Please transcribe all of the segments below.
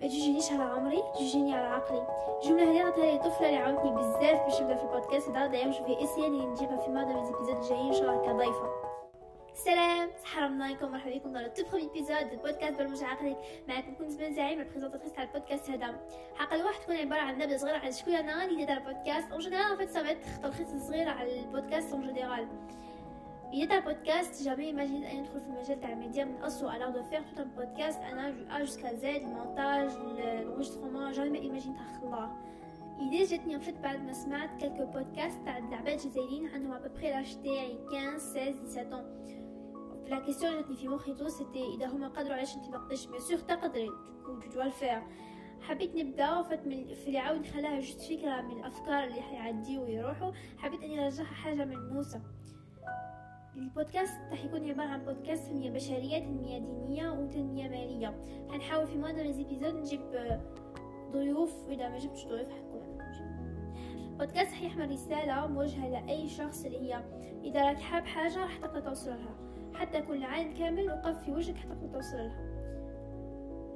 ما تجينيش على عمري تجيني على عقلي. الجمله هذه عطاها لي طفلة اللي عاونتني بزاف باش نبدأ في البودكاست. هذا d'ailleurs je vais essayer اني نجيبها في معظم les épisodes الجايين إن شاء الله كضيفة. سلام! صحة عليكم مرحبا بكم tout premier épisode du podcast برمج عقلك معكم كنوز بن زعيم ال présentatrice تاع البودكاست هذا. حلقة الواحد تكون عبارة عن نبذة صغيرة عن شكون أنا اللي تاع البودكاست. en général en fait ça تلخيص صغير على البودكاست en général Il est un podcast, jamais imaginé أن يدخل في المجال تاع الميديا من à l'heure de faire tout un podcast أنا du A jusqu'à Z المونتاج l'enregistrement jamais imaginé تخلاه إيدي جاتني fait بعد ما سمعت quelques podcasts تاع العباد جزائريين عندهم près l'âge تاعي 15 16 17 ans. لا كيسيون جاتني في مخي تو سيتي اذا هما قدروا علاش انت ما بيان سور تقدري تو دو الفير حبيت نبدأ وفات من في اللي عاود نخليها جوست فكره من الأفكار اللي حيعديو ويروحوا. حبيت أني نرجعها حاجة ملموسه البودكاست راح يكون عبارة عن بودكاست تنمية بشرية تنمية دينية وتنمية مالية. حنحاول في معظم ال épisodes نجيب ضيوف وإذا ما جبتش ضيوف حكون بودكاست راح يحمل رسالة موجهة لأي شخص اللي هي إذا راك حاب حاجة راح تقدر توصل لها. حتى كل العالم كامل وقف في وجهك حتى تقدر توصل لها.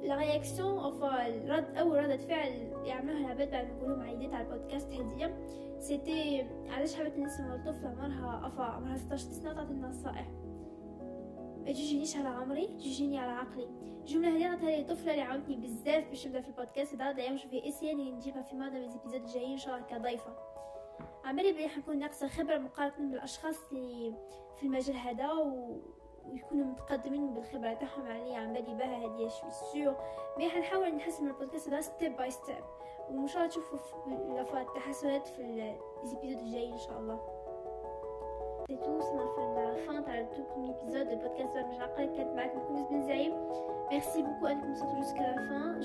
la réaction أو الرد أو ردة فعل يعملوها العباد بعد ما نقولهم على تاع البودكاست هذيا c'était علاش حبيت نسمع الطفله عمرها افا عمرها 16 سنه تعطي النصائح تجينيش على عمري تجيني على عقلي الجمله هذه عطاها لي طفله اللي عاونتني بزاف باش نبدا في البودكاست هذا d'ailleurs vais essayer اني نجيبها في معظم ال épisodes الجايين ان شاء الله كضيفه عمالي بلي حنكون ناقصه خبره مقارنه بالاشخاص اللي في المجال هذا. ويكونوا متقدمين بالخبرة تاعهم عليا عمالي بها هذه je suis sûre mais حنحاول نحسن البودكاست هذا step by step وإن شاء الله تشوفوا في التحسنات في ال épisode الجاي إن شاء الله. c'est tout سمع في la fin تاع ال tout premier épisode du podcast برمج عقلك كانت معكم كنوز بن زعيم merci beaucoup انكم وصلتوا jusqu'à la fin